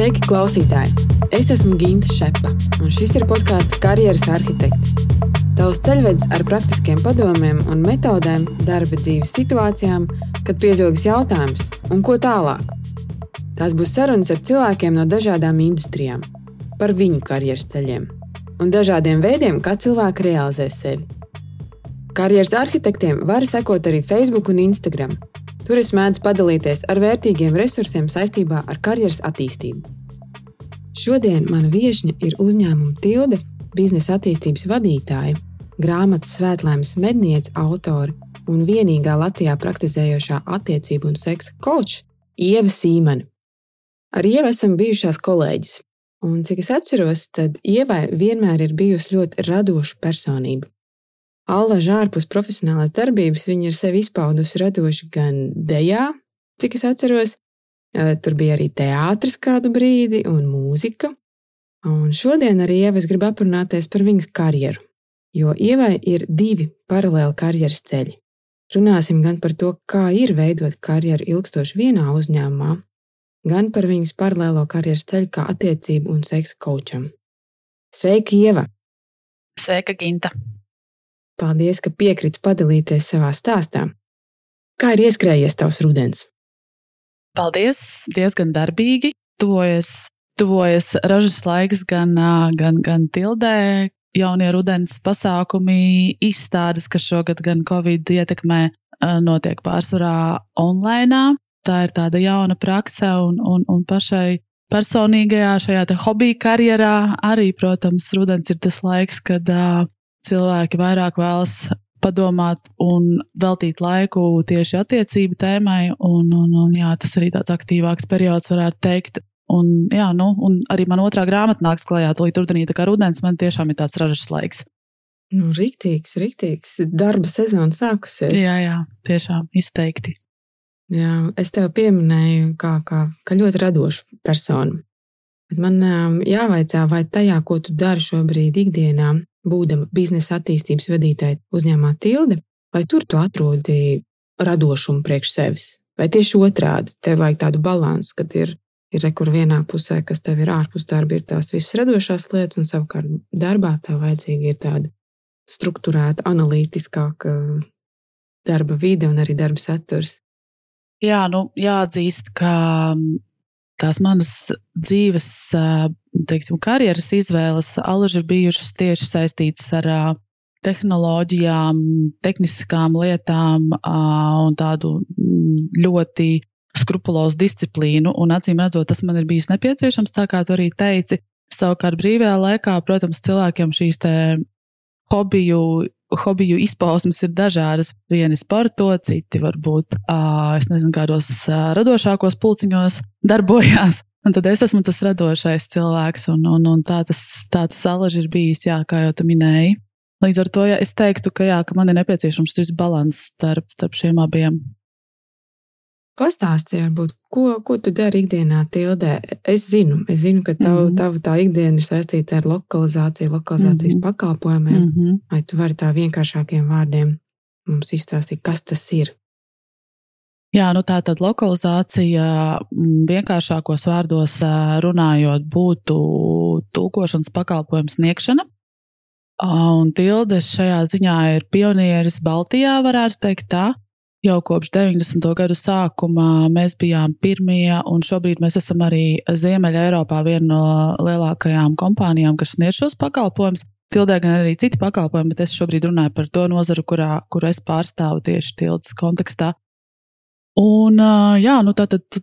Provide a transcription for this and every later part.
Sveiki, klausītāji! Es esmu Ginta Šepa, un šis ir podkāsts Karjeras arhitekti. Tavs ceļvedis ar praktiskiem padomiem un metodēm darba dzīves situācijām, kad piezogas jautājums, un ko tālāk. Tās būs sarunas ar cilvēkiem no dažādām industrijām, par viņu karjeras ceļiem un dažādiem veidiem, kā cilvēki realizē sevi. Karjeras arhitektiem var sekot arī Facebook un Instagram. Tur es mēdzu padalīties ar vērtīgiem resursiem saistībā ar karjeras attīstību. Šodien mana viesne ir uzņēmuma tilde, biznesa attīstības vadītāja, grāmatas svētlaimes medniece, autore un vienīgā Latvijā praktizējošā attiecību un seksa koča Ieva Sīmana. Ar Ievu esam bijušās kolēģis, un cik es atceros, tad Ievai vienmēr ir bijusi ļoti radoša personība. Allaža ārpus profesionālās darbības viņa ir sevi izpaudusi radoši gan dejā, cik es atceros, tur bija arī teātris kādu brīdi un mūzika. Un šodien arī Ievas grib aprunāties par viņas karjeru, jo Ievai ir divi paralēli karjeras ceļi. Runāsim gan par to, kā ir veidot karjeru ilgstoši vienā uzņēmumā, gan par viņas paralēlo karjeras ceļu kā attiecību un seksa kočam. Sveika, Ieva! Sveika, Ginta! Paldies, ka piekriti padalīties savā stāstā. Kā ir ieskrējies tavs rudens? Paldies, diezgan darbīgi. Tuvojas, tuvojas ražas laiks gan, gan, gan tildē, jaunie rudens pasākumi, izstādes, kas šogad gan Covid ietekmē, notiek pārsvarā online. Tā ir tāda jauna prakse un, un, un pašai personīgajā šajā hobija karjerā arī, protams, rudens ir tas laiks, kad uh, cilvēki vairāk vēlas padomāt un veltīt laiku tieši attiecību tēmai. Un, un, un, jā, tas arī tāds aktīvāks periods, varētu teikt. Un, jā, nu, un arī man otrā grāmata nāks klajā, to rudenī, tā kā rudens man tiešām ir tāds ražas laiks. Nu, rīktīgs, rīktīgs. Darba sezona sākusies. Jā, jā, tiešām izteikti. Jā, es tev pieminēju, kā, kā, kā ļoti radošu personu. Bet man jāvaicā, vai tajā, ko tu dari šobrīd ikdienā, būdama biznesa attīstības vadītāja uzņēmumā Tilde, vai tur tu atrodi radošumu priekš sevis? Vai tieši otrādi, tev vajag tādu balansu, kad ir, ir rekur vienā pusē, kas tev ir ārpus darba, ir tās visas radošās lietas, un savukārt darbā tev vajadzīga ir tāda struktūrēta, analītiskāka darba vide un arī darba saturs. Jā, nu, jāatzīst, ka tās manas dzīves, teiksim, karjeras izvēles alaži ir bijušas tieši saistītas ar tehnoloģijām, tehniskām lietām un tādu ļoti skrupulozu disciplīnu. Un acīm redzot, tas man ir bijis nepieciešams, tā kā tu arī teici. Savukārt brīvajā laikā, protams, cilvēkiem šīs hobiju hobiju izpausmes ir dažādas. Vieni sporto, citi varbūt, es nezinu, kādos radošākos pulciņos darbojās. Un tad es esmu tas radošais cilvēks, un, un, un tā tas, tā tas alaži ir bijis, jā, kā jau tu minēji. Līdz ar to ja es teiktu, ka, jā, ka man ir nepieciešams šis līdzsvars starp, starp šiem abiem. Pastāstiet, varbūt, ko, ko tu dari ikdienā, Tildē. Es zinu, es zinu ka tav, mm -hmm. tava tā ikdiena ir saistīta ar lokalizāciju, lokalizācijas mm -hmm. pakalpojumiem. Mm -hmm. Vai tu vari tā vienkāršākiem vārdiem mums izstāstīt, kas tas ir? Jā, nu tā tad lokalizācija vienkāršākos vārdos runājot būtu tulkošanas pakalpojums sniegšana. Un Tildes šajā ziņā ir pionieris Baltijā, varētu teikt tā. Jau kopš 90. gadu sākuma mēs bijām pirmie, un šobrīd mēs esam arī Ziemeļa Eiropā viena no lielākajām kompānijām, kas sniedz šos pakalpojumus. Tildē gan arī citi pakalpojumi, bet es šobrīd runāju par to nozaru, kurā, kur es pārstāvu tieši tildes kontekstā. Un, jā, nu tā tad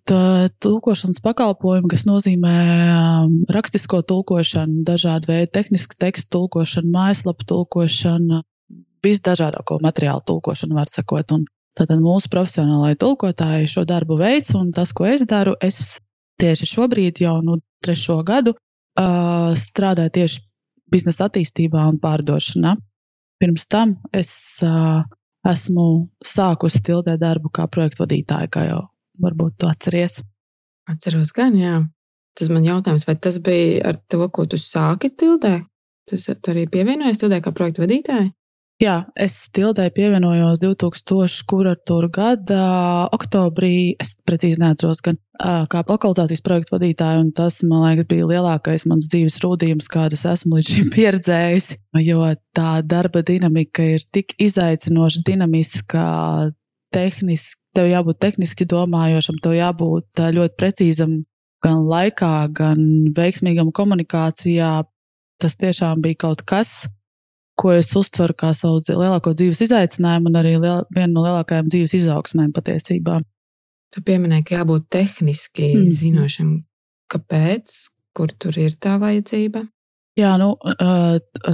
tulkošanas pakalpojumi, kas nozīmē rakstisko tulkošanu, dažādu veidu tehnisku tekstu tulkošanu, mājaslapu tulkošanu, visdažādāko materiālu tulkošanu, var sakot. Un Tātad mūsu profesionālai tulkotāji šo darbu veids, un tas, ko es daru, es tieši šobrīd jau nu, trešo gadu uh, strādāju tieši biznesa attīstībā un pārdošanā. Pirms tam es uh, esmu sākusi tildē darbu kā projektu vadītāja, kā jau varbūt tu atceries. Atceros, gan jā. Tas man jautājums, vai tas bija ar to, ko tu sāki tildē? Tas tu arī pievienojies tildē kā projektu vadītāja? Jā, es tildēju pievienojos 2000. gada oktobrī. Es precīzi neatceros, gan kā lokalizācijas projektu vadītāja, un tas, man liekas, bija lielākais mans dzīves rūdījums, kādas esmu līdz šim pieredzējusi. Jo tā darba dinamika ir tik izaicinoša, dinamiska, tehniski, tev jābūt tehniski domājošam, tev jābūt ļoti precīzam gan laikā, gan veiksmīgam komunikācijā. Tas tiešām bija kaut kas, ko es uztveru kā savu lielāko dzīves izaicinājumu un arī liel, vienu no lielākajām dzīves izaugsmēm patiesībā. Tu pieminēji, ka jābūt tehniski mm. zinošam. Kāpēc? Kur tur ir tā vajadzība? Jā, nu,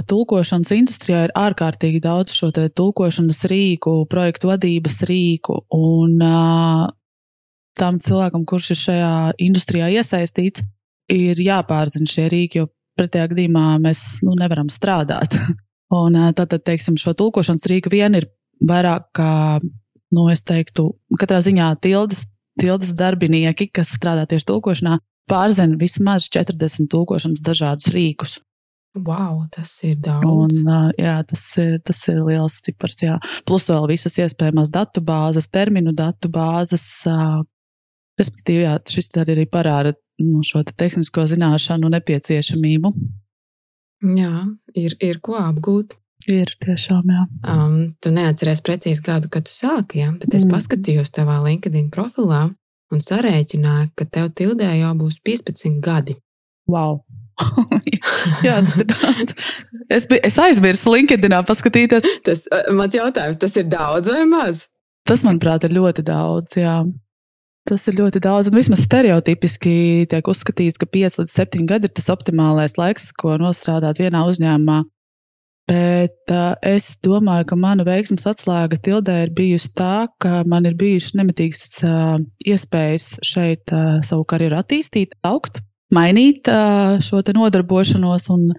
tulkošanas industrijā ir ārkārtīgi daudz šo tulkošanas rīku, projektu vadības rīku. Un tam cilvēkam, kurš ir šajā industrijā iesaistīts, ir jāpārzina šie rīki, jo pretējā gadījumā mēs nu, nevaram strādāt. Un tātad, teiksim, šo tulkošanas rīku vien ir vairāk kā, nu, es teiktu, katrā ziņā tildes, tildes darbinieki, kas strādā tieši tulkošanā, pārzina vismaz 40 tulkošanas dažādus rīkus. Wow, tas ir daudz. Un, jā, tas ir, tas ir liels cipars. Jā. Plus vēl visas iespējamās datu bāzes, terminu datu bāzes. Respektīvi, jā, šis arī parāda nu, šo te tehnisko zināšanu nepieciešamību. Jā, ir, ir ko apgūt. Ir tiešām, jā. Um, tu neatceries precīzi gadu, kad tu sāki, jā, bet es mm. paskatījos tavā LinkedIn profilā un sarēķināju, ka tev tildē jau būs 15 gadi. Wow! jā, tas. Es, es aizmirsu LinkedInā paskatīties. Tas mans jautājums, tas ir daudz vai maz? Tas, manuprāt, ir ļoti daudz, jā. Tas ir ļoti daudz, un vismaz stereotipiski tiek uzskatīts, ka 5 līdz 7 gadi ir tas optimālais laiks, ko nostrādāt vienā uzņēmumā. Bet uh, es domāju, ka mana veiksmes atslēga tildē ir bijusi tā, ka man ir bijušas nemitīgas uh, iespējas šeit uh, savu karjeru attīstīt, augt, mainīt uh, šo nodarbošanos un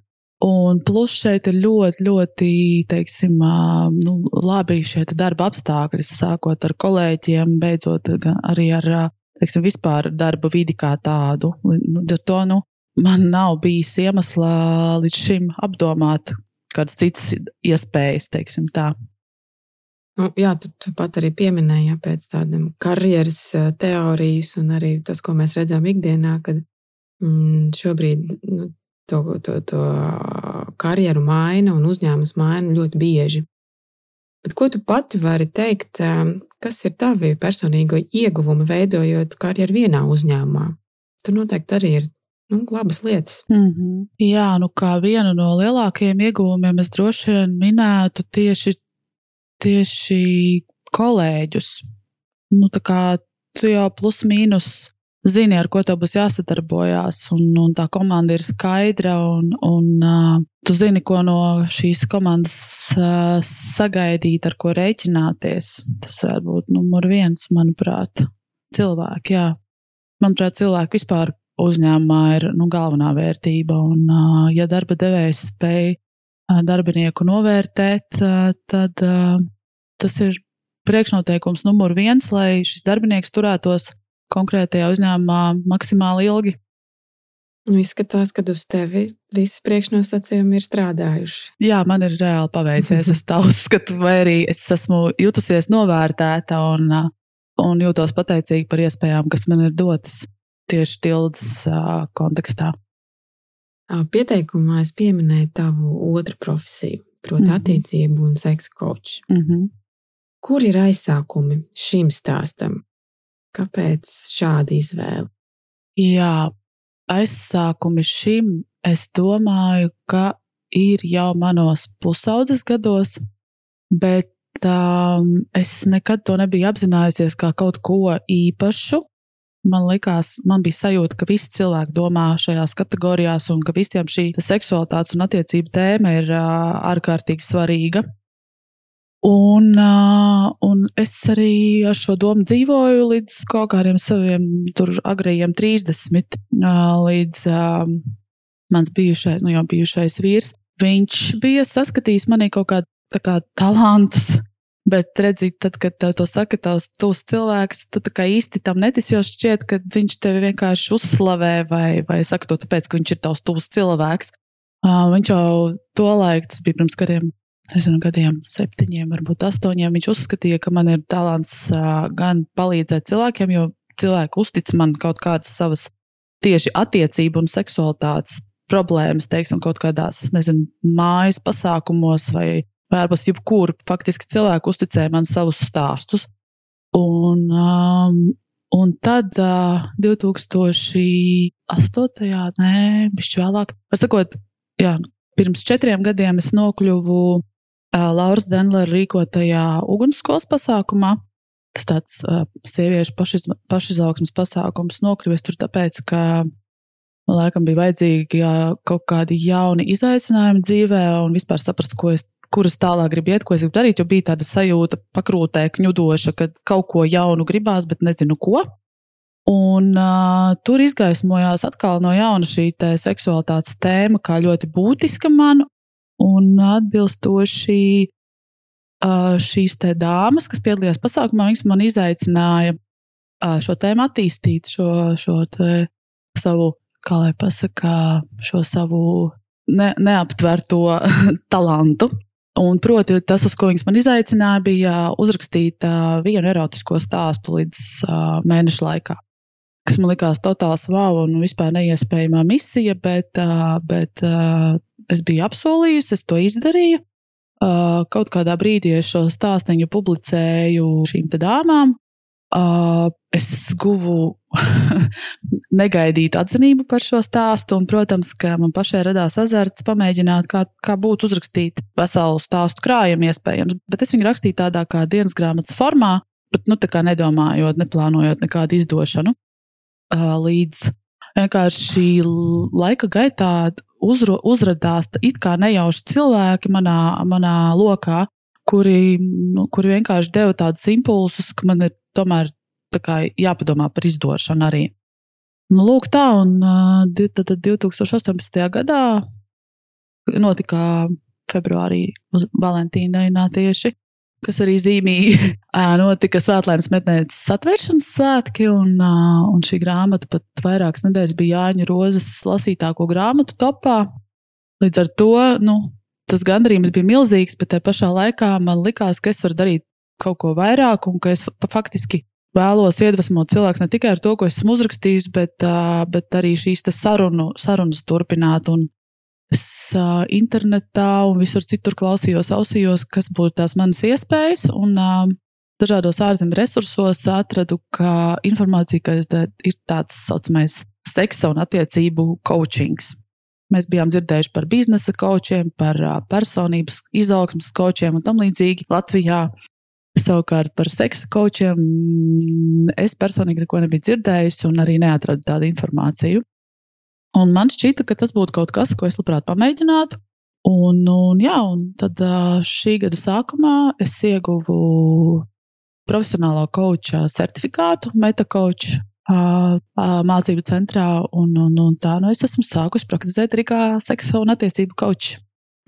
Un plus šeit ir ļoti, ļoti, teiksim, nu, labi šie darba apstākļi, sākot ar kolēģiem, beidzot arī ar, teiksim, vispār darba vidi kā tādu. Nu, ar to, nu, man nav bijis iemesla līdz šim apdomāt kādas citas iespējas, teiksim tā. Nu, jā, tu, tu pat arī pieminēji ja, pēc tādām karjeras teorijas un arī tas, ko mēs redzam ikdienā, kad mm, šobrīd nu, to, to, to karjeru maina un uzņēmums maina ļoti bieži. Bet ko tu pati vari teikt, kas ir tavi personīgo ieguvumi veidojot karjeru vienā uzņēmumā? Tur noteikti arī ir nu, labas lietas. Mm -hmm. Jā, nu kā vienu no lielākajiem ieguvumiem es droši vien minētu tieši, tieši kolēģus. Nu, tā kā tu jau plus mīnus zini, ar ko tev būs jāsadarbojās, un, un tā komanda ir skaidra, un, un uh, tu zini, ko no šīs komandas uh, sagaidīt, ar ko rēķināties. Tas varētu būt numur viens, manuprāt, cilvēki. Jā. Manuprāt, cilvēki vispār uzņēmumā ir nu, galvenā vērtība, un uh, ja darba devējs spēj darbinieku novērtēt, tad tas ir priekšnoteikums numur viens, lai šis darbinieks turētos konkrētajā uzņēmumā maksimāli ilgi. Nu, izskatās, ka uz tevi visi priekšnosacījumi ir strādājuši. Jā, man ir reāli paveicies. Es tā uzskatu, vai arī es esmu jutusies novērtēta un, un jūtos pateicīga par iespējām, kas man ir dotas tieši tildes kontekstā. Pieteikumā es pieminēju tavu otru profesiju, proti, mm -hmm. attiecību un seksa koču. Mm -hmm. Kur ir aizsākumi šim stāstam? Kāpēc šāda izvēle? Jā, aizsākumi šim es domāju, ka ir jau manos pusaudzes gados, bet um, es nekad to nebiju apzinājusies kā kaut ko īpašu. Man liekas, man bija sajūta, ka visi cilvēki domā šajās kategorijās un ka visiem šī seksualitātes un attiecību tēma ir uh, ārkārtīgi svarīga. Un, un es arī ar šo domu dzīvoju līdz kaut kādiem saviem tur agrajiem 30, uh, līdz uh, mans bijušais, nu jau bijušais vīrs. Viņš bija saskatījis manī kaut kādu kā, talantus, bet redzi, tad, kad tev to saka tavs tūs cilvēks, tu tā kā īsti tam netic, jo šķiet, ka viņš tevi vienkārši uzslavē vai, vai saka to tāpēc, ka viņš ir tavs tūs cilvēks. Uh, viņš jau to laiku, tas bija pirms kādiem nezinu, gadiem, septiņiem, varbūt astoņiem. Viņš uzskatīja, ka man ir talants gan palīdzēt cilvēkiem, jo cilvēki uztic man kaut kādas savas tieši attiecību un seksualitātes problēmas, teiksim, kaut kādās, nezinu, mājas pasākumos vai vērpas, jebkur faktiski cilvēki uzticēja man savus stāstus. Un, um, un tad uh, 2008. nē, bišķi vēlāk, var sakot, jā, pirms četriem gadiem es nokļuvu Lauras Denlera rīkotajā ugunsskolas pasākumā. Tas tāds uh, sieviešu pašiz, pašizaugsmas pasākums nokļuvis tur tāpēc, ka man laikam bija vajadzīgi jā, kaut kādi jauni izaicinājumi dzīvē un vispār saprast, ko es kuras tālāk gribu iet, ko es gribu darīt, jo bija tāda sajūta pakrūtē, kņudoša, ka kaut ko jaunu gribās, bet nezinu ko. Un uh, tur izgaismojās atkal no jauna šī seksualitātes tēma, kā ļoti būtiska man, un atbilstoši šīs te dāmas, kas piedalījās pasākumā, viņas man izaicināja šo tēmu attīstīt, šo, šo savu, kā lai pasakā, šo savu ne, neaptverto talantu. Un, proti, tas, uz ko viņas man izaicināja, bija uzrakstīt uh, vienu erotisko stāstu līdz uh, mēneša laikā. Kas man likās totāls wow un vispār neiespējama misija, bet, uh, bet uh, es biju apsolījusi, es to izdarīju. Uh, kaut kādā brīdī es šo stāstu publicēju šīm dāmām, Uh, es guvu negaidītu atzinību par šo stāstu, un, protams, ka man pašai radās azarts pamēģināt, kā, kā būtu uzrakstīt veselu stāstu krājumu, iespējams. Bet es viņu rakstīju tādā kā dienas grāmatas formā, bet nu, nedomājot, neplānojot nekādu izdošanu. Uh, līdz vienkārši laika gaitā uzro, uzradās it kā nejauši cilvēki manā, manā lokā, kuri, nu, kuri vienkārši deva tādus impulsus, ka man ir tomēr jāpadomā par izdošanu arī. Nu, lūk, tā, un tad 2018. gadā notika februārī uz Valentīna tieši, kas arī zīmīgi notika Svētlēmas metnētas atvēršanas svētki, un, un šī grāmata pat vairākas nedēļas bija Jāņa Rozes lasītāko grāmatu topā. Līdz ar to, nu, tas gandrījums bija milzīgs, bet tajā pašā laikā man likās, ka es varu darīt kaut ko vairāk un ka es faktiski vēlos iedvesmot cilvēkus ne tikai ar to, ko esmu uzrakstījis, bet, bet arī šīs sarunu, sarunas turpināt. Un es internetā un visur citur klausījos, ausījos, kas būtu tās manas iespējas. Un, Dažādos ārzemju resursos atradu, ka informācija ka ir tāds saucamais seksa un attiecību coachings. Mēs bijām dzirdējuši par biznesa kočiem, par personības izaugsmas kočiem un tam līdzīgi Latvijā. Savukārt par seksa kočiem mm, es personīgi neko nebiju dzirdējusi un arī neatradu tādu informāciju. Un man šķita, ka tas būtu kaut kas, ko es labprāt pamēģinātu. Un, un, jā, un tad šī gada sākumā es ieguvu profesionālā koča certifikātu, metakoča mācību centrā, un, un, un tā nu es esmu sākusi praktizēt arī kā seksa un attiecību kočs.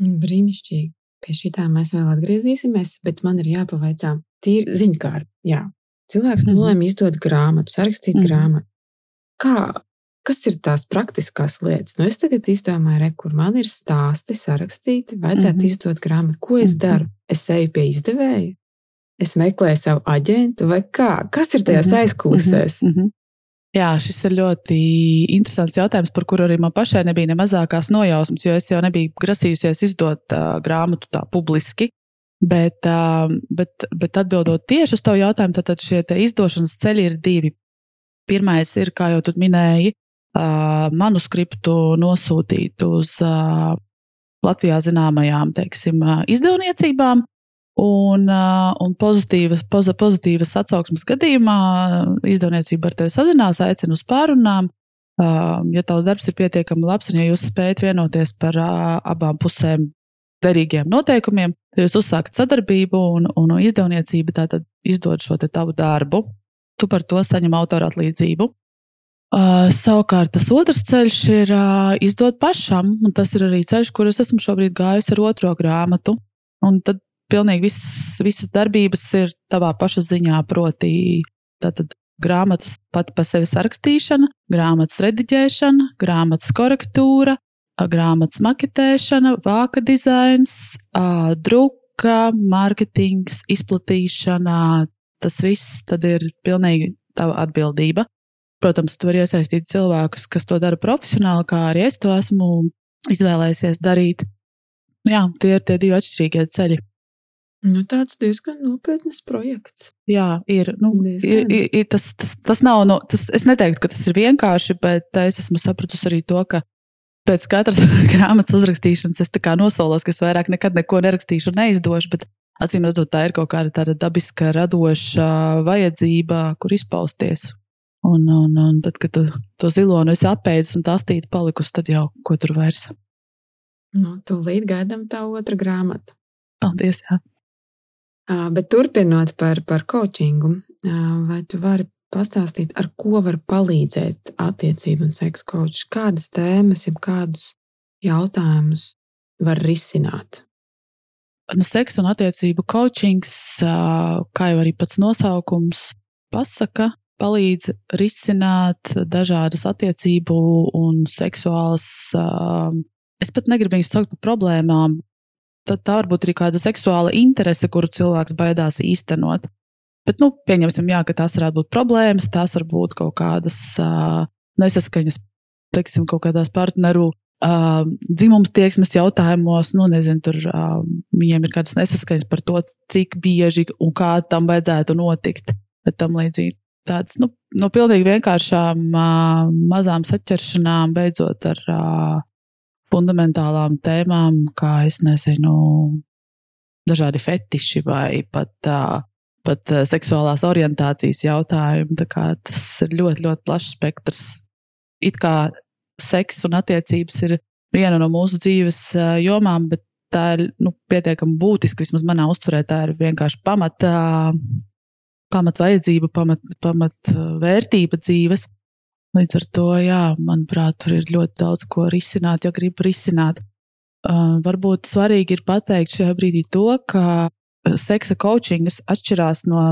Brīnišķīgi. Pie šī tā mēs vēl atgriezīsimies, bet man ir jāpavaicā tīri ziņkārt. Jā. Cilvēks mm -hmm. nolēma izdot grāmatu, sarakstīt mm -hmm. grāmatu. Kā, kas ir tās praktiskās lietas? Nu, es tagad izdomāju, re, kur man ir stāsti sarakstīti, vajadzētu mm -hmm. izdot grāmatu. Ko es mm -hmm. daru? Es eju pie izdevēja, es meklēju savu aģentu, vai kā? Kas ir tajās mm -hmm. aizkulisēs? Mm -hmm. Jā, šis ir ļoti interesants jautājums, par kuru arī man pašai nebija ne mazākās nojausmas, jo es jau nebiju grasījusies izdot uh, grāmatu tā publiski. Bet, uh, bet, bet atbildot tieši uz tavu jautājumu, tad šie izdošanas ceļi ir divi. Pirmais ir, kā jau tu minēji, manuskriptu nosūtīt uz Latvijā zināmajām teiksim, izdevniecībām, Un, un pozitīvas, poz, pozitīvas atsauksmes gadījumā izdevniecība ar tevi sazinās, aicina uz pārunām. Ja tavs darbs ir pietiekami labs un ja jūs spējat vienoties par abām pusēm derīgiem noteikumiem, tad jūs uzsākat sadarbību un, un izdevniecība tātad izdod šo tavu darbu. Tu par to saņem autora atlīdzību. Uh, savukārt tas otrs ceļš ir uh, izdot pašam, un tas ir arī ceļš, kur es esmu šobrīd gājis ar otro grāmatu. Un tad pilnīgi viss, visas darbības ir tavā paša ziņā, proti, tātad grāmatas pati par sevi sarakstīšana, grāmatas rediģēšana, grāmatas korektūra, grāmatas maketēšana, vāka dizains, druka, mārketings, izplatīšana. Tas viss tad ir pilnīgi tava atbildība. Protams, tu vari iesaistīt cilvēkus, kas to dara profesionāli, kā arī es to esmu izvēlējies darīt. Jā, tie ir tie divi atšķirīgie ceļi. Nu, tāds diezgan nopietns projekts. Jā, ir. Nu, ir, ir, ir tas, tas, tas nav. No, tas, es neteiktu, ka tas ir vienkārši, bet es esmu sapratusi arī to, ka pēc katras grāmatas uzrakstīšanas es nosolos, ka es vairāk nekad neko nerakstīšu un neizdošu. Bet acīm redzot, tā ir kaut kāda tāda dabiska, radoša vajadzība, kur izpausties. Un, un, un tad, kad tu to zilonu esi apēdis un tā stīta palikusi, tad jau ko tur vairs. Nu, tūlīt gaidām tā otra grāmata. Paldies! Jā. Bet turpinot par, par coachingu, vai tu vari pastāstīt, ar ko var palīdzēt attiecību un seksu coach? Kādas tēmas, jeb kādus jautājumus var risināt? Nu, seksa un attiecību coachings, kā jau arī pats nosaukums pasaka, palīdz risināt dažādas attiecību un seksuālas, es pat negribu viņus saukt par problēmām, tad tā varbūt arī kāda seksuāla interese, kuru cilvēks baidās īstenot. Bet, nu, pieņemsim, jā, ka tās varētu būt problēmas, tās var būt kaut kādas uh, nesaskaņas, teiksim, kaut kādās partneru uh, dzimums tieksmes jautājumos, nu, nezinu, tur uh, viņiem ir kādas nesaskaņas par to, cik bieži un kā tam vajadzētu notikt, tam līdzīgi. Tāds, nu, no pilnīgi vienkāršām uh, mazām saķeršanām, beidzot ar uh, fundamentālām tēmām, kā es nezinu, dažādi fetiši vai pat, uh, pat seksuālās orientācijas jautājumi. Tas ir ļoti, ļoti plašs spektrs. It kā seks un attiecības ir viena no mūsu dzīves uh, jomām, bet tā ir nu, pietiekami būtiska. Vismaz manā uztverē tā ir vienkārši pamata, pamat vajadzība, pamat, pamat vērtība dzīves. Līdz ar to, jā, manuprāt, tur ir ļoti daudz ko risināt, ja grib risināt. Uh, varbūt svarīgi ir pateikt šajā brīdī to, ka seksa coachingas atšķirās no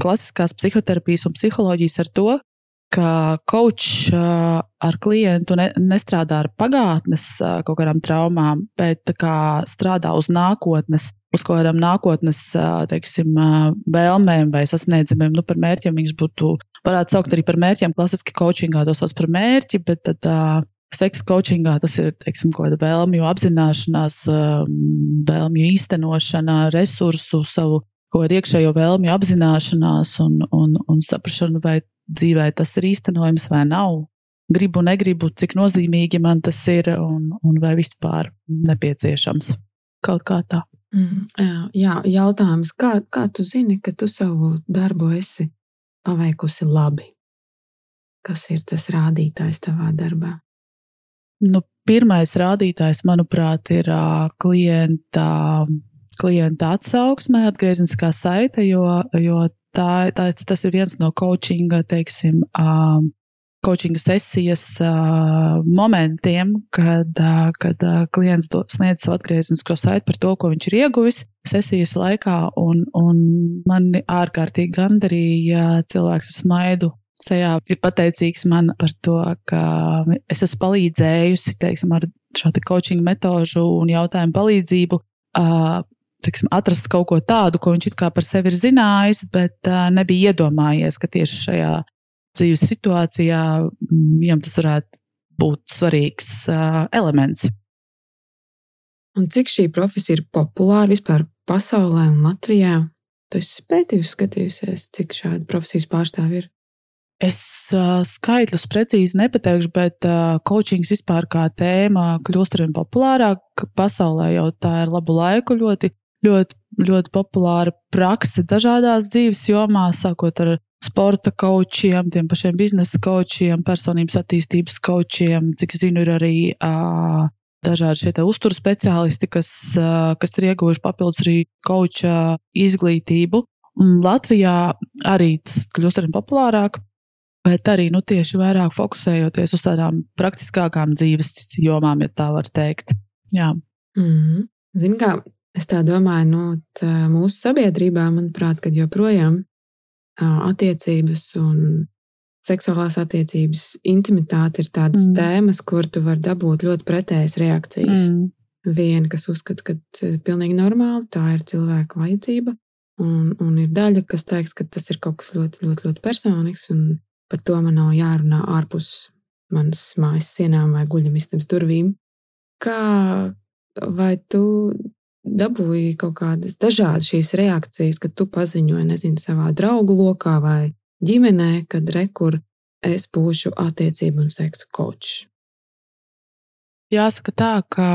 klasiskās psihoterapijas un psiholoģijas ar to, ka coach uh, ar klientu ne, nestrādā ar pagātnes uh, kaut kādām traumām, bet kā strādā uz nākotnes, uz kaut kādām nākotnes, uh, teiksim, vēlmēm vai sasniedzamiem. Nu, par mērķiem viņas būtu varētu saukt arī par mērķiem. Klasiski coachingā to sauc par mērķi, bet tad uh, seksa coachingā tas ir teiksim, kaut kāda vēlmju apzināšanās, vēlmju īstenošana, resursu, savu kaut kādu iekšējo vēlmju apzināšanās un, un, un saprašanu, vai dzīvē tas ir īstenojams vai nav. Gribu, negribu, cik nozīmīgi man tas ir un, un vai vispār nepieciešams. Kaut kā tā. Mm, jā, jautājums, kā, kā tu zini, ka tu savu darbu esi paveikusi labi? Kas ir tas rādītājs tavā darbā? Nu, pirmais rādītājs, manuprāt, ir uh, klienta, klienta atsauksme, atgriezniskā saite, jo, jo tā, tā, tas ir viens no coachinga, teiksim, uh, coachinga sesijas uh, momentiem, kad, uh, kad uh, klients do, sniedz savu atgrieznisko saiti par to, ko viņš ir ieguvis sesijas laikā. Un, un man ārkārtīgi gandarīja cilvēks ar smaidu. Sejā ir pateicīgs man par to, ka es esmu palīdzējusi teiksim, ar šo te coaching metožu un jautājumu palīdzību uh, tiksim, atrast kaut ko tādu, ko viņš it kā par sevi ir zinājis, bet uh, nebija iedomājies, ka tieši šajā dzīves situācijā mm, viņam tas varētu būt svarīgs uh, elements. Un cik šī profesija ir populāra vispār pasaulē un Latvijā? Tu esi pētījusi, skatījusies, cik šādi profesijas pārstāvji ir. Es uh, skaitļus precīzi nepateikšu, bet uh, coachings vispār kā tēma kļūst arvien populārāk. Pasaulē jau tā ir labu laiku ļoti, ļoti, ļoti populāra prakse dažādās dzīves jomās, sākot ar sporta kočiem, tiem pašiem biznesa kočiem, personības attīstības kočiem. Cik zinu, ir arī uh, dažādi šie uzturu speciālisti, kas, uh, kas ir ieguvuši papildus arī koča izglītību. Un Latvijā arī tas kļūst arvien populārāk, bet arī nu, tieši vairāk fokusējoties uz tādām praktiskākām dzīves jomām, ja tā var teikt. Jā. Mm -hmm. Zini, kā es tā domāju, nu, tā mūsu sabiedrībā, manuprāt, kad joprojām attiecības un seksuālās attiecības, intimitāte ir tādas mm. tēmas, kur tu vari dabūt ļoti pretējas reakcijas. Mm. Viena, kas uzskata, ka tas ir pilnīgi normāli, tā ir cilvēka vajadzība, un, un ir daļa, kas teiks, ka tas ir kaut kas ļoti, ļoti, ļoti personisks, un par to man nav jārunā ārpus manas mājas sienām vai guļamistabas durvīm. Kā vai tu dabūji kaut kādas dažādas šīs reakcijas, kad tu paziņoji, nezinu, savā draugu lokā vai ģimenē, kad rekur es būšu attiecību un seksu kočs? Jāsaka tā, ka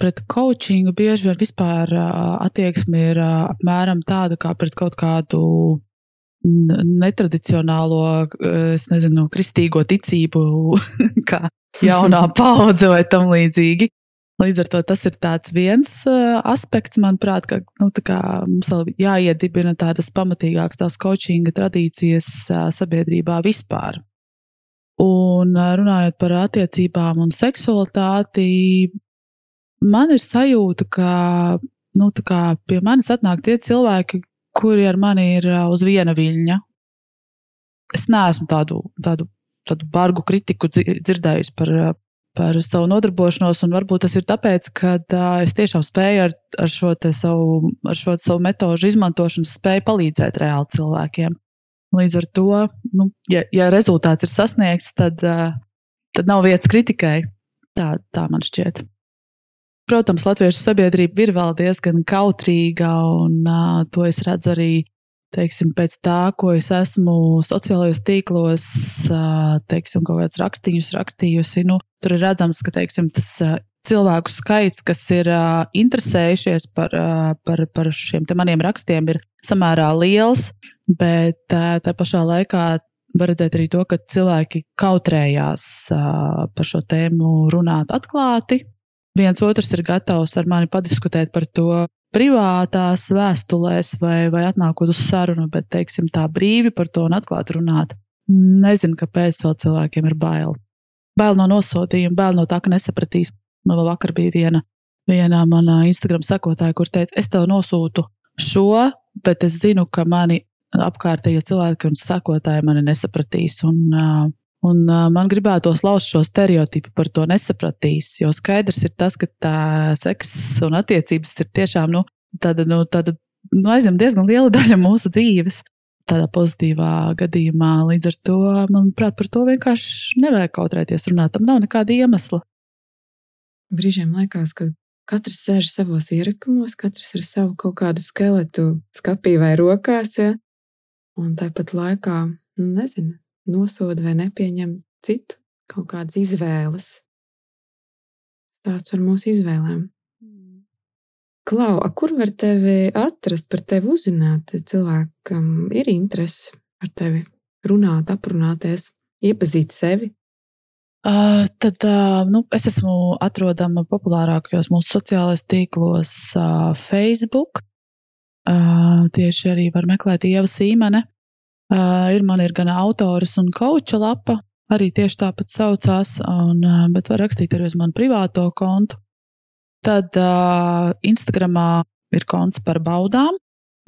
pret coachingu bieži vien vispār attieksme ir apmēram tāda kā pret kaut kādu netradicionālo, es nezinu, kristīgo ticību, kā jaunā paudze vai tam līdzīgi. Līdz ar to tas ir viens uh, aspekts, manuprāt, ka nu, mums vēl jāiedibina tādas pamatīgākas tās coachinga tradīcijas uh, sabiedrībā vispār. Un uh, runājot par attiecībām un seksualitāti, man ir sajūta, ka nu, pie manis atnāk tie cilvēki, kuri ar mani ir uz viena viļņa. Es neesmu tādu, tādu, tādu bargu kritiku dzirdējusi par par savu nodarbošanos, un varbūt tas ir tāpēc, ka uh, es tiešām spēju ar, ar, šo savu, ar šo savu metožu izmantošanu, spēju palīdzēt reāli cilvēkiem. Līdz ar to, nu, ja, ja rezultāts ir sasniegts, tad, uh, tad nav vietas kritikai. Tā, tā man šķiet. Protams, latviešu sabiedrība ir vēl diezgan kautrīga, un uh, to es redzu arī teiksim, pēc tā, ko es esmu sociālajos tīklos, teiksim, kaut kādus rakstījumus rakstījusi, nu, tur ir redzams, ka teiksim, tas cilvēku skaits, kas ir interesējušies par, par, par šiem maniem rakstiem, ir samērā liels, bet tā pašā laikā var redzēt arī to, ka cilvēki kautrējās par šo tēmu runāt atklāti. Viens otrs ir gatavs ar mani padiskutēt par to, privātās vēstulēs vai, vai atnākot uz sarunu, bet, teiksim, tā brīvi par to un atklāti runāt. Nezinu, kāpēc vēl cilvēkiem ir bail. Bail no nosodījuma, bail no tā, ka nesapratīs. Man vēl vakar bija viena, viena mana Instagram sekotāja, kur teica, es tev nosūtu šo, bet es zinu, ka mani apkārtējie cilvēki un sekotāji mani nesapratīs. Un, uh, Un uh, man gribētos lauzt šo stereotipu par to nesapratīs, jo skaidrs ir tas, ka tā seks un attiecības ir tiešām nu, tāda, nu, tāda nu, aizņem diezgan liela daļa mūsu dzīves. Tādā pozitīvā gadījumā. Līdz ar to, manuprāt, par to vienkārši nevajag kautrēties runāt. Tam nav nekāda iemesla. Brīžiem liekas, ka katrs sēž savos ierakumos, katrs ar savu kaut kādu skeletu skapī vai rokās. Ja? Un tāpat laikā, nu, nezinu, nosoda vai nepieņem citu kaut kādas izvēles. Stāsts par mūsu izvēlēm. Klau, kur var tevi atrast, par tevi uzzināt? Cilvēkam ir interese ar tevi runāt, aprunāties, iepazīt sevi. Uh, tad uh, nu, es esmu atrodama populārākajos mūsu sociālajos tīklos, uh, Facebook. Uh, tieši arī var meklēt Ieva Sīmene. Ir man ir gan autors un koča lapa, arī tieši tāpat saucās, un, bet var rakstīt arī uz manu privāto kontu. Tad uh, Instagramā ir konts par baudām.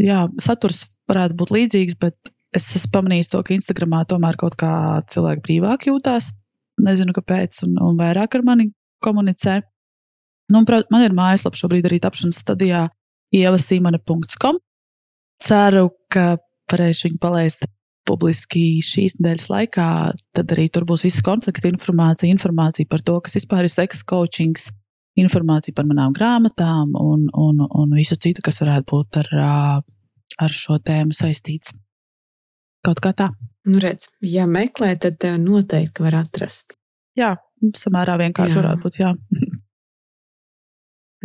Jā, saturs varētu būt līdzīgs, bet es esmu pamanījis to, ka Instagramā tomēr kaut kā cilvēki brīvāk jūtās. Nezinu, kāpēc, un, un vairāk ar mani komunicē. Nu, man ir mājaslapa šobrīd arī tapšanas stadijā ievasīmane.com. Ceru, ka varēšu viņu palaist publiski šīs nedēļas laikā, tad arī tur būs visa kontakta informācija, informācija par to, kas vispār ir seksa coachings, informācija par manām grāmatām un, un, un visu citu, kas varētu būt ar, ar šo tēmu saistīts. Kaut kā tā. Nu, redz, ja meklē, tad tev noteikti var atrast. Jā, samērā vienkārši jā. varētu būt. Jā.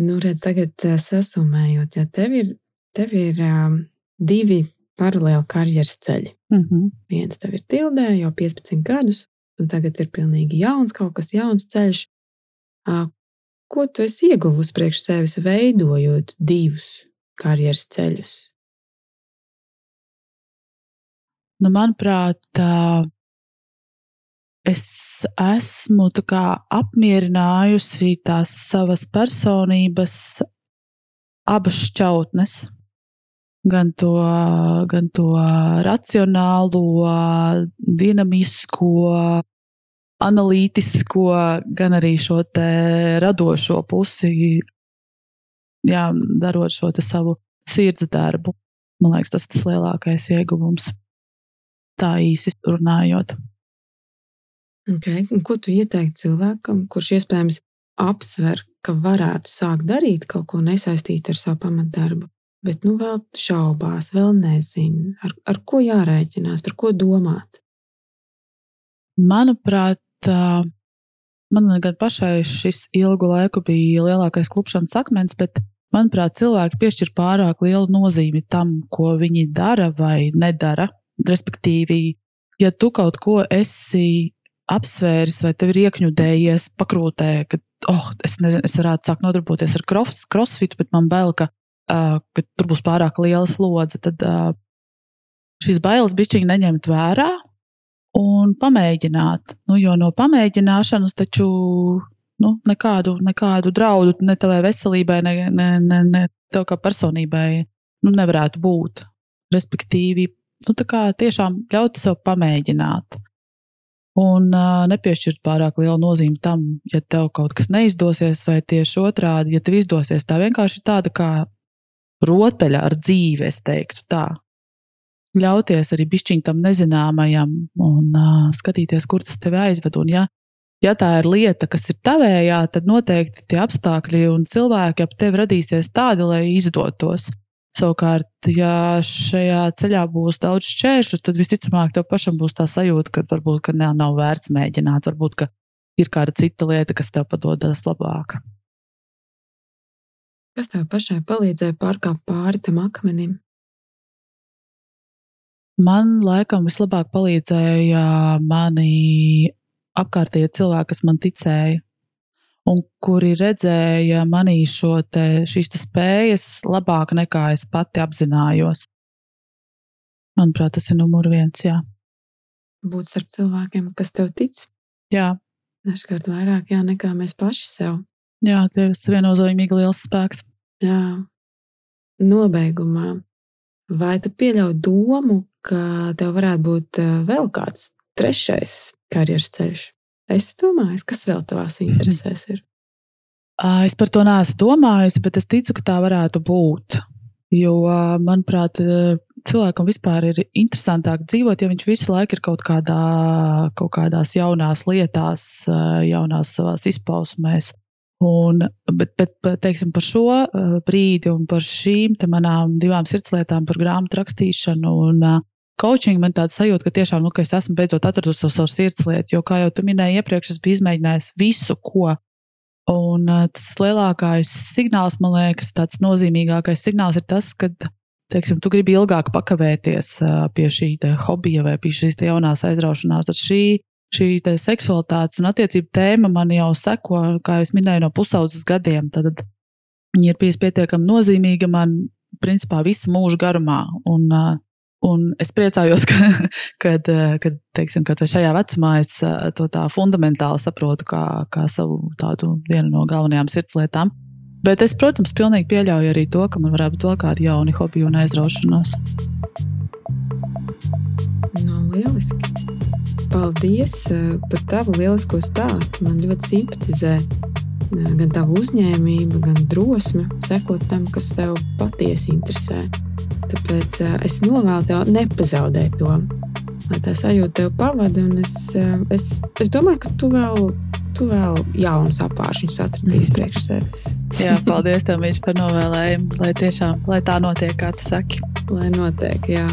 nu, redz, tagad sasumējot, ja tev ir, tev ir um, divi paralēli karjeras ceļi. Mm -hmm. Viens tev ir tildē jau 15 gadus, un tagad ir pilnīgi jauns, kaut kas jauns ceļš. Ko tu esi ieguvusi priekš sevis, veidojot divus karjeras ceļus? Nu, manuprāt, es esmu apmierinājusi tās savas personības abas šķautnes gan to, gan to racionālo, dinamisko, analītisko, gan arī šo radošo pusi, jā, darot šo savu sirds darbu. Man liekas, tas ir tas lielākais ieguvums. Tā īsi runājot. Okay. Un ko tu ieteiktu cilvēkam, kurš iespējams apsver, ka varētu sākt darīt kaut ko nesaistītu ar savu pamatdarbu, bet nu vēl šaubās, vēl nezina, ar, ar ko jārēķinās, par ko domāt? Manuprāt, man gan pašai šis ilgu laiku bija lielākais klupšanas akmens, bet, manuprāt, cilvēki piešķir pārāk lielu nozīmi tam, ko viņi dara vai nedara. Respektīvi, ja tu kaut ko esi apsvēris, vai tev ir iekņudējies pakrūtē, ka, oh, es nezinu, es varētu sākt nodarboties ar cross, crossfitu, bet man bail, ka, ka tur būs pārāk liela slodze. Tad šīs bailes bišķiņi neņemt vērā un pamēģināt. Nu, jo no pamēģināšanas taču nu, nekādu, nekādu draudu ne tavai veselībai, ne, ne, ne, ne tev kā personībai nu, nevarētu būt. Respektīvi, nu, tā kā tiešām ļaut sev pamēģināt un uh, nepiešķirt pārāk lielu nozīmi tam, ja tev kaut kas neizdosies, vai tieši otrādi, ja tev izdosies. Tā vienkārši ir tāda kā rotaļa ar dzīvi, es teiktu tā. Ļauties arī bišķiņ tam nezināmajam un uh, skatīties, kur tas tevi aizved. Un, ja, ja tā ir lieta, kas ir tavējā, tad noteikti tie apstākļi un cilvēki ap tevi radīsies tādi, lai izdotos. Savukārt, ja šajā ceļā būs daudz šķēršļu, tad visticamāk tev pašam būs tā sajūta, ka varbūt ka nav, nav vērts mēģināt, varbūt ka ir kāda cita lieta, kas tev padodas labāk. Kas tev pašai palīdzēja pārkāpt pāri tam akmenim? Man laikam vislabāk palīdzēja mani apkārtējie cilvēki, kas man ticēja un kuri redzēja manī šo te, šīs te spējas labāk nekā es pati apzinājos. Manuprāt, tas ir numur viens. Jā. Būt starp cilvēkiem, kas tev tic. Jā. Dažkārt vairāk jā, nekā mēs paši sev. Jā, tas ir viennozīmīgi liels spēks. Jā. Nobeigumā, vai tu pieļauj domu, ka tev varētu būt eh, vēl kāds trešais karjeras ceļš? Es domāju, kas vēl tavās interesēs ir. Es par to neesmu domājusi, bet es ticu, ka tā varētu būt. Jo, manuprāt, cilvēkam vispār ir interesantāk dzīvot, ja viņš visu laiku ir kaut, kādā, kaut kādās jaunās lietās, jaunās savās izpausmēs. Un, bet, bet, teiksim, par šo brīdi un par šīm manām divām sirdslietām, par grāmatu rakstīšanu un coaching man tāds sajūta, ka tiešām, nu, ka es esmu beidzot atradusi to savu sirdslietu, jo, kā jau tu minēji iepriekš, es biju izmēģinājis visu, ko. Un uh, tas lielākais signāls, man liekas, tāds nozīmīgākais signāls ir tas, ka, teiksim, tu gribi ilgāk pakavēties pie šī hobija vai pie šīs jaunās aizraušanās. Tad šī, šī seksualitātes un attiecību tēma man jau seko, kā jau minēju, no pusaudzes gadiem. Tad viņa ir bijusi pietiekami nozīmīga man, principā, visu mūžu garumā. Un, Un es priecājos, ka, kad, kad, teiksim, kad šajā vecumā es to tā fundamentāli saprotu kā, kā savu tādu vienu no galvenajām sirdslietām. Bet es, protams, pilnīgi pieļauju arī to, ka man varētu būt vēl kādi jauni hobiji un aizraušanās. No, nu, lieliski! Paldies eh, par tavu lielisko stāstu. Man ļoti simpatizē eh, gan tava uzņēmība, gan drosme sekot tam, kas tev patiesi interesē. Tāpēc uh, es novēlu tev nepazaudēt to, tā sajūta tev pavada. Es, uh, es, es domāju, ka tu vēl, tu vēl jaunus apgājumus atradīsi mm. priekš sevis. Jā, paldies tev, Mīļš, par novēlējumu. Lai tiešām lai tā notiek, kā tu saki. Lai notiek, jā.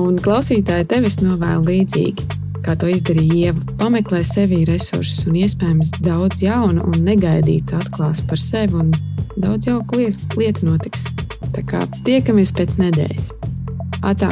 Un klausītāji tevis novēlu līdzīgi. Kā to izdarīja Ieva, pameklē sevī resursus un iespējams daudz jaunu un negaidītu atklās par sevi, un daudz jauku lietu, notiks. Tā kā tiekamies pēc nedēļas. Atā!